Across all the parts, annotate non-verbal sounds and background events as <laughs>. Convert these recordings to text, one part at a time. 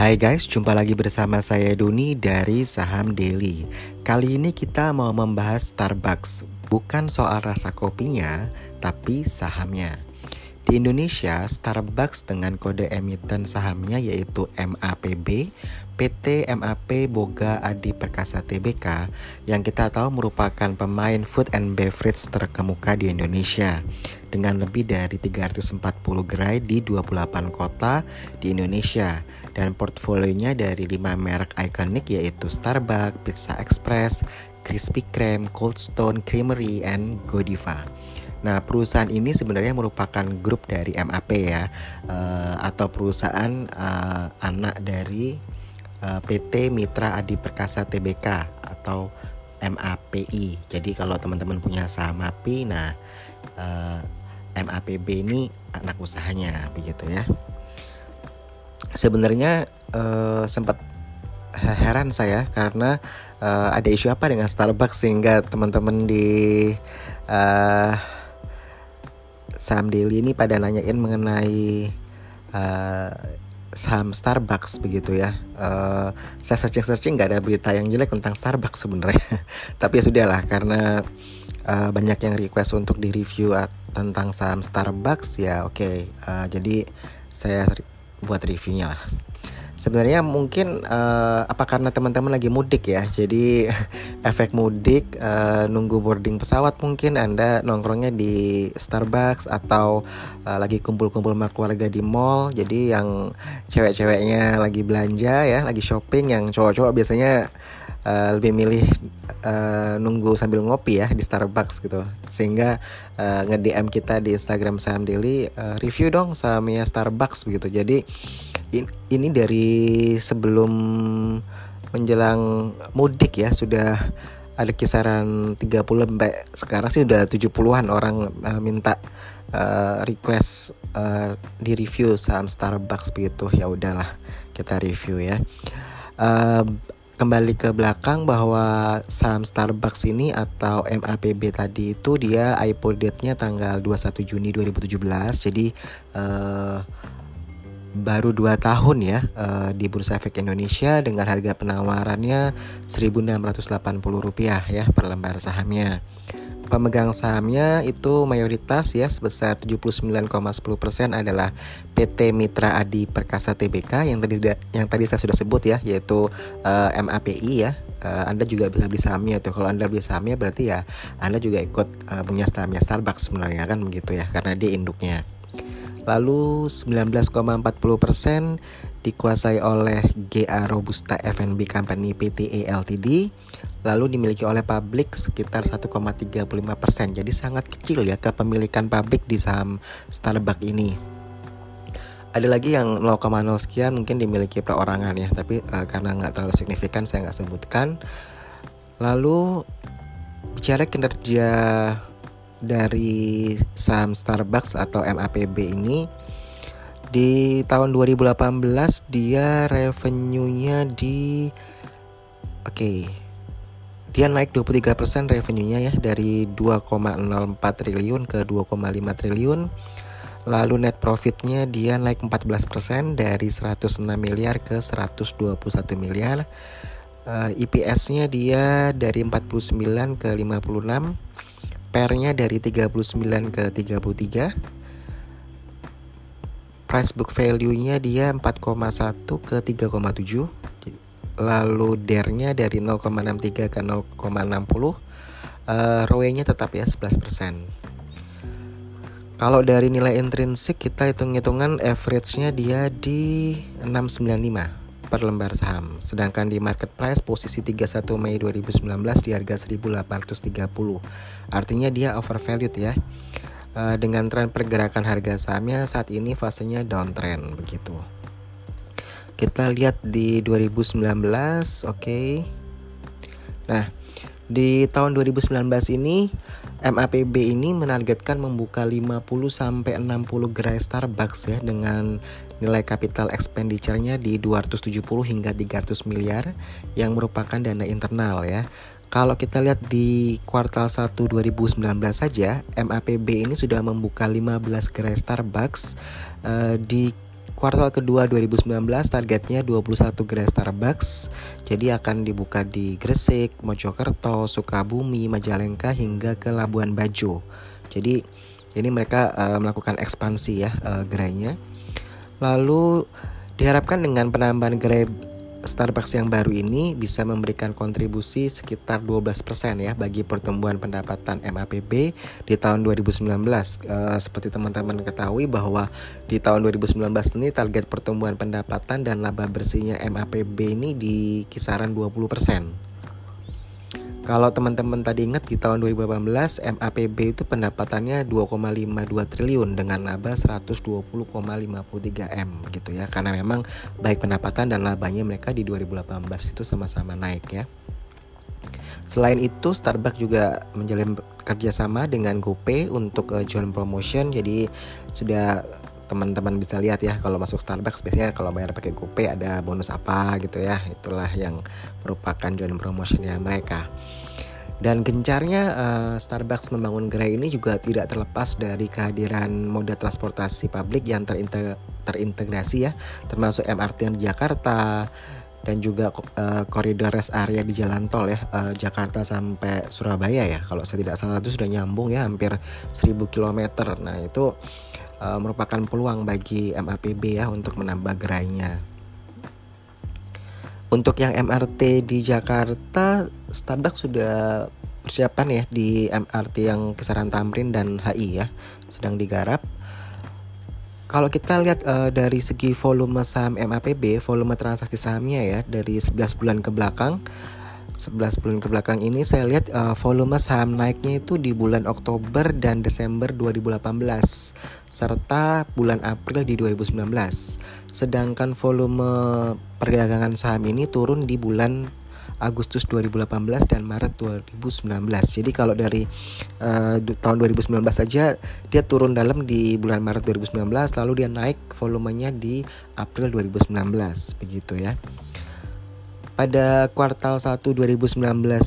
Hai guys, jumpa lagi bersama saya Doni dari Saham Daily. Kali ini kita mau membahas Starbucks, bukan soal rasa kopinya, tapi sahamnya. Di Indonesia, Starbucks dengan kode emiten sahamnya yaitu MAPB, PT MAP Boga Adi Perkasa Tbk yang kita tahu merupakan pemain food and beverage terkemuka di Indonesia dengan lebih dari 340 gerai di 28 kota di Indonesia dan portfolionya dari 5 merek ikonik yaitu Starbucks, Pizza Express, Krispy Kreme, Cold Stone Creamery, and Godiva. Nah, perusahaan ini sebenarnya merupakan grup dari MAP ya, uh, atau perusahaan uh, anak dari uh, eh, PT Mitra Adi Perkasa Tbk atau MAPI. Jadi kalau teman-teman punya saham MAPI, nah uh, MAPB ini anak usahanya begitu ya. Sebenarnya uh, sempat heran saya karena uh, ada isu apa dengan Starbucks sehingga teman-teman di uh, saham daily ini pada nanyain mengenai uh, saham Starbucks begitu ya. Uh, saya searching searching nggak ada berita yang jelek tentang Starbucks sebenarnya. <laughs> Tapi ya sudahlah karena uh, banyak yang request untuk di review tentang saham Starbucks ya oke. Okay. Uh, jadi saya buat reviewnya lah sebenarnya mungkin uh, apa karena teman-teman lagi mudik ya jadi <laughs> efek mudik uh, nunggu boarding pesawat mungkin anda nongkrongnya di Starbucks atau uh, lagi kumpul-kumpul sama keluarga di mall. Jadi yang cewek-ceweknya lagi belanja ya lagi shopping yang cowok-cowok biasanya uh, lebih milih uh, nunggu sambil ngopi ya di Starbucks gitu. Sehingga uh, nge-DM kita di Instagram Saham Daily uh, review dong sahamnya Starbucks begitu jadi ini dari sebelum menjelang mudik ya sudah ada kisaran 30 sampai sekarang sih udah 70-an orang uh, minta uh, request uh, di review saham Starbucks begitu. Ya udahlah kita review ya. Uh, kembali ke belakang bahwa saham Starbucks ini atau MAPB tadi itu dia IPO date-nya tanggal 21 Juni 2017 jadi uh, baru 2 tahun ya uh, di Bursa Efek Indonesia dengan harga penawarannya Rp1.680 ya per lembar sahamnya. Pemegang sahamnya itu mayoritas ya sebesar 79,10% adalah PT Mitra Adi Perkasa Tbk yang tadi yang tadi saya sudah sebut ya yaitu uh, eh, MAPI ya. Uh, anda juga bisa beli sahamnya tuh. Kalau Anda beli sahamnya berarti ya Anda juga ikut punya sahamnya Starbucks sebenarnya kan begitu ya karena dia induknya. Lalu 19,40% dikuasai oleh GA Robusta FNB Company PTE Ltd. Lalu dimiliki oleh publik sekitar 1,35%. Jadi sangat kecil ya kepemilikan publik di saham Starbucks ini. Ada lagi yang 0,0 sekian mungkin dimiliki perorangan ya, tapi uh, karena nggak terlalu signifikan saya nggak sebutkan. Lalu bicara kinerja dari saham Starbucks atau MAPB ini di tahun 2018 dia revenue-nya di oke okay, dia naik 23% revenue-nya ya dari 2,04 triliun ke 2,5 triliun. Lalu net profitnya dia naik 14% dari 106 miliar ke 121 miliar. Uh, eh, IPS-nya dia dari 49 ke 56 pairnya dari 39 ke 33 price book value-nya dia 4,1 ke 3,7 lalu DER-nya dari 0,63 ke 0,60 uh, ROE-nya tetap ya 11% kalau dari nilai intrinsik kita hitung-hitungan average-nya dia di 695 per lembar saham. Sedangkan di market price posisi 31 Mei 2019 di harga 1830. Artinya dia overvalued ya. Uh, dengan tren pergerakan harga sahamnya saat ini fasenya downtrend begitu. Kita lihat di 2019, oke. Okay. Nah, di tahun 2019 ini MAPB ini menargetkan membuka 50 sampai 60 gerai Starbucks ya dengan nilai capital expenditure-nya di 270 hingga 300 miliar yang merupakan dana internal ya. Kalau kita lihat di kuartal 1 2019 saja, MAPB ini sudah membuka 15 gerai Starbucks uh, di kuartal kedua 2019 targetnya 21 gerai Starbucks. Jadi akan dibuka di Gresik, Mojokerto, Sukabumi, Majalengka hingga ke Labuan Bajo. Jadi ini mereka uh, melakukan ekspansi ya uh, gerainya. Lalu diharapkan dengan penambahan gerai Starbucks yang baru ini bisa memberikan kontribusi sekitar 12% ya bagi pertumbuhan pendapatan MAPB di tahun 2019. Uh, eh, seperti teman-teman ketahui bahwa di tahun 2019 ini target pertumbuhan pendapatan dan laba bersihnya MAPB ini di kisaran 20%. Kalau teman-teman tadi ingat di tahun 2018 MAPB itu pendapatannya 2,52 triliun dengan laba 120,53 M gitu ya. Karena memang baik pendapatan dan labanya mereka di 2018 itu sama-sama naik ya. Selain itu, Starbucks juga menjalin kerjasama dengan GoPay untuk uh, joint promotion. Jadi sudah teman-teman bisa lihat ya kalau masuk Starbucks biasanya kalau bayar pakai GoPay ada bonus apa gitu ya. Itulah yang merupakan joint promotionnya mereka. Dan gencarnya uh, Starbucks membangun gerai ini juga tidak terlepas dari kehadiran moda transportasi publik yang terintegrasi ya termasuk MRT di Jakarta dan juga uh, koridor rest area di jalan tol ya uh, Jakarta sampai Surabaya ya. Kalau saya tidak salah itu sudah nyambung ya hampir 1000 km nah itu uh, merupakan peluang bagi MAPB ya untuk menambah gerainya. Untuk yang MRT di Jakarta, Starbucks sudah persiapan ya di MRT yang kisaran Tamrin dan HI ya, sedang digarap. Kalau kita lihat uh, dari segi volume saham MAPB, volume transaksi sahamnya ya dari 11 bulan ke belakang 11 bulan ke belakang ini saya lihat uh, volume saham naiknya itu di bulan Oktober dan Desember 2018 serta bulan April di 2019. Sedangkan volume perdagangan saham ini turun di bulan Agustus 2018 dan Maret 2019. Jadi kalau dari uh, tahun 2019 saja dia turun dalam di bulan Maret 2019 lalu dia naik volumenya di April 2019 begitu ya. Pada kuartal 1 2019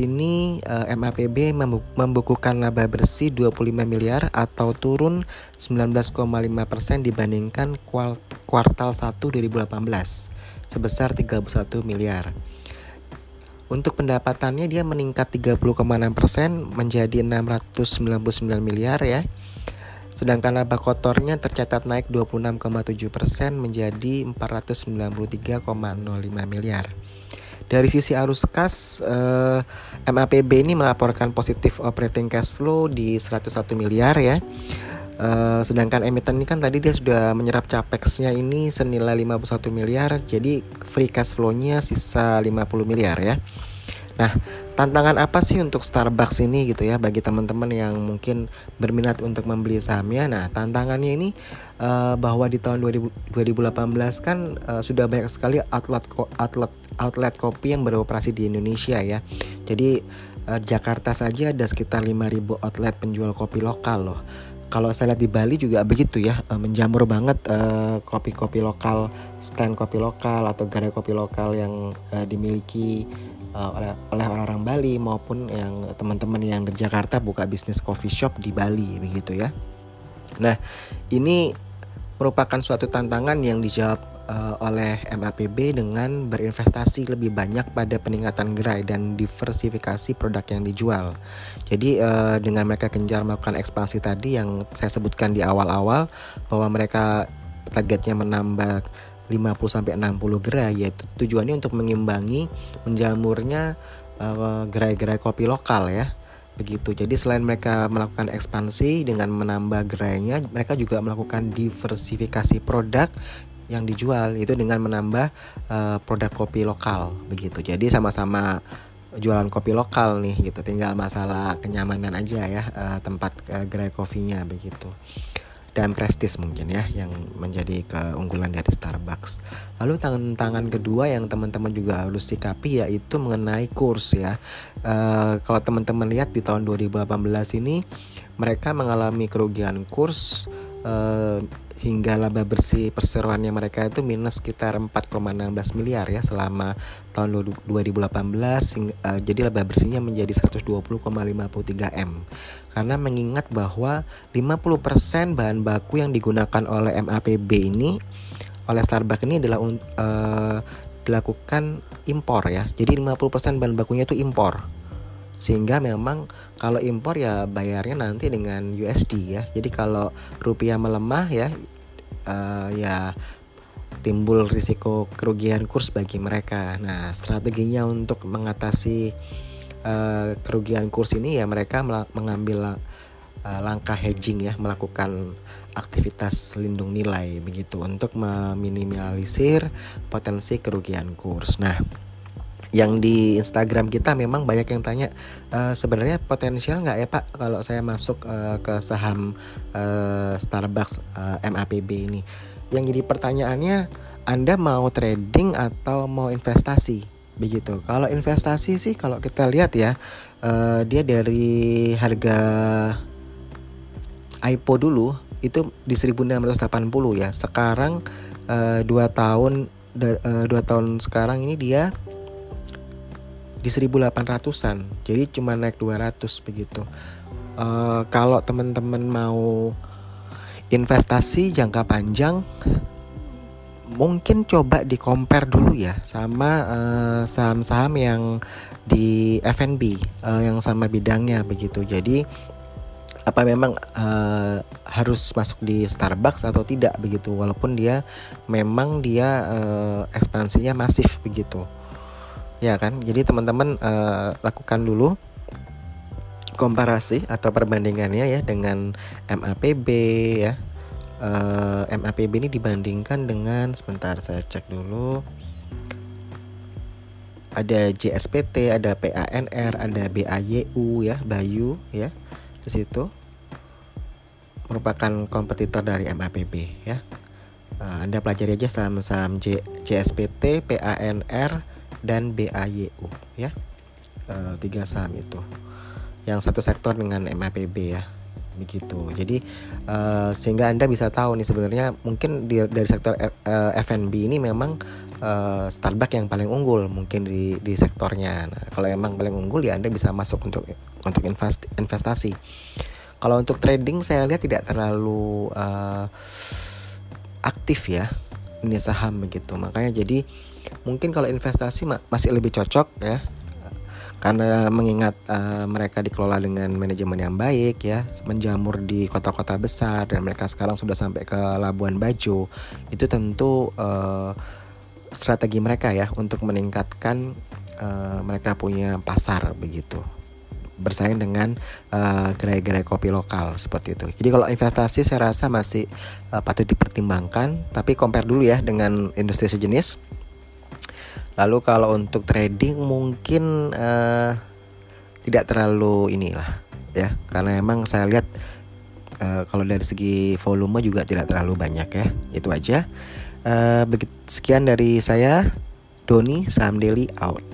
ini uh, eh, MAPB membukukan laba bersih 25 miliar atau turun 19,5% dibandingkan kuartal 1 2018 sebesar 31 miliar. Untuk pendapatannya dia meningkat 30,6% menjadi 699 miliar ya. Sedangkan laba kotornya tercatat naik 26,7% menjadi 493,05 miliar. Dari sisi arus kas, eh, MAPB ini melaporkan positif operating cash flow di 101 miliar ya. Uh, sedangkan emiten ini kan tadi dia sudah menyerap capexnya ini senilai 51 miliar, jadi free cash flow-nya sisa 50 miliar ya. Nah, tantangan apa sih untuk Starbucks ini gitu ya bagi teman-teman yang mungkin berminat untuk membeli sahamnya? Nah, tantangannya ini uh, bahwa di tahun 2000, 2018 kan uh, sudah banyak sekali outlet outlet outlet kopi yang beroperasi di Indonesia ya. Jadi uh, Jakarta saja ada sekitar 5000 outlet penjual kopi lokal loh kalau saya lihat di Bali juga begitu ya menjamur banget kopi-kopi uh, lokal stand kopi lokal atau gerai kopi lokal yang uh, dimiliki uh, oleh oleh orang-orang Bali maupun yang teman-teman yang di Jakarta buka bisnis coffee shop di Bali begitu ya. Nah, ini merupakan suatu tantangan yang dijawab uh, oleh MAPB dengan berinvestasi lebih banyak pada peningkatan gerai dan diversifikasi produk yang dijual. Jadi uh, dengan mereka gencar melakukan ekspansi tadi yang saya sebutkan di awal-awal bahwa mereka targetnya menambah 50 sampai 60 gerai yaitu tujuannya untuk mengimbangi menjamurnya uh, gerai-gerai kopi lokal ya begitu. Jadi selain mereka melakukan ekspansi dengan menambah gerainya, mereka juga melakukan diversifikasi produk yang dijual itu dengan menambah uh, produk kopi lokal begitu. Jadi sama-sama jualan kopi lokal nih gitu. Tinggal masalah kenyamanan aja ya uh, tempat uh, gerai kopinya begitu dan prestis mungkin ya yang menjadi keunggulan dari Starbucks. Lalu tantangan kedua yang teman-teman juga harus sikapi yaitu mengenai kurs ya. Uh, kalau teman-teman lihat di tahun 2018 ini mereka mengalami kerugian kurs uh, hingga laba bersih perseroannya mereka itu minus sekitar 4,16 miliar ya selama tahun 2018 hingga, uh, jadi laba bersihnya menjadi 120,53 M karena mengingat bahwa 50% bahan baku yang digunakan oleh MAPB ini oleh Starbucks ini adalah uh, dilakukan impor ya. Jadi 50% bahan bakunya itu impor. Sehingga memang kalau impor ya bayarnya nanti dengan USD ya. Jadi kalau rupiah melemah ya uh, ya timbul risiko kerugian kurs bagi mereka. Nah, strateginya untuk mengatasi uh, kerugian kurs ini ya mereka mengambil uh, langkah hedging ya, melakukan aktivitas lindung nilai begitu untuk meminimalisir potensi kerugian kurs. Nah, yang di Instagram kita memang banyak yang tanya e, sebenarnya potensial nggak ya Pak kalau saya masuk e, ke saham e, Starbucks e, MAPB ini. Yang jadi pertanyaannya Anda mau trading atau mau investasi? Begitu. Kalau investasi sih kalau kita lihat ya e, dia dari harga IPO dulu itu di 1680 ya. Sekarang uh, dua tahun uh, dua tahun sekarang ini dia di 1800-an. Jadi cuma naik 200 begitu. Uh, kalau teman-teman mau investasi jangka panjang mungkin coba di compare dulu ya sama saham-saham uh, yang di F&B uh, yang sama bidangnya begitu. Jadi apa memang uh, harus masuk di Starbucks atau tidak begitu walaupun dia memang dia uh, ekspansinya masif begitu ya kan? Jadi teman-teman uh, lakukan dulu komparasi atau perbandingannya ya dengan MAPB ya. Uh, MAPB ini dibandingkan dengan sebentar saya cek dulu. Ada JSPT, ada PANR, ada BAYU ya, Bayu ya di situ. Merupakan kompetitor dari MAPB ya. Uh, Anda pelajari aja saham-saham JSPT, PANR dan BAYU ya. Uh, tiga saham itu. Yang satu sektor dengan MAPB ya. Begitu. Jadi uh, sehingga Anda bisa tahu nih sebenarnya mungkin di, dari sektor uh, F&B ini memang uh, Starbucks yang paling unggul mungkin di di sektornya. Nah, kalau emang paling unggul ya Anda bisa masuk untuk untuk invest, investasi. Kalau untuk trading saya lihat tidak terlalu uh, aktif ya ini saham begitu. Makanya jadi mungkin kalau investasi masih lebih cocok ya karena mengingat uh, mereka dikelola dengan manajemen yang baik ya menjamur di kota-kota besar dan mereka sekarang sudah sampai ke Labuan Bajo itu tentu uh, strategi mereka ya untuk meningkatkan uh, mereka punya pasar begitu bersaing dengan uh, gerai-gerai kopi lokal seperti itu. Jadi kalau investasi saya rasa masih uh, patut dipertimbangkan, tapi compare dulu ya dengan industri sejenis. Lalu kalau untuk trading mungkin uh, tidak terlalu inilah ya, karena emang saya lihat uh, kalau dari segi volume juga tidak terlalu banyak ya. Itu aja. Uh, sekian dari saya Doni Saham Daily out.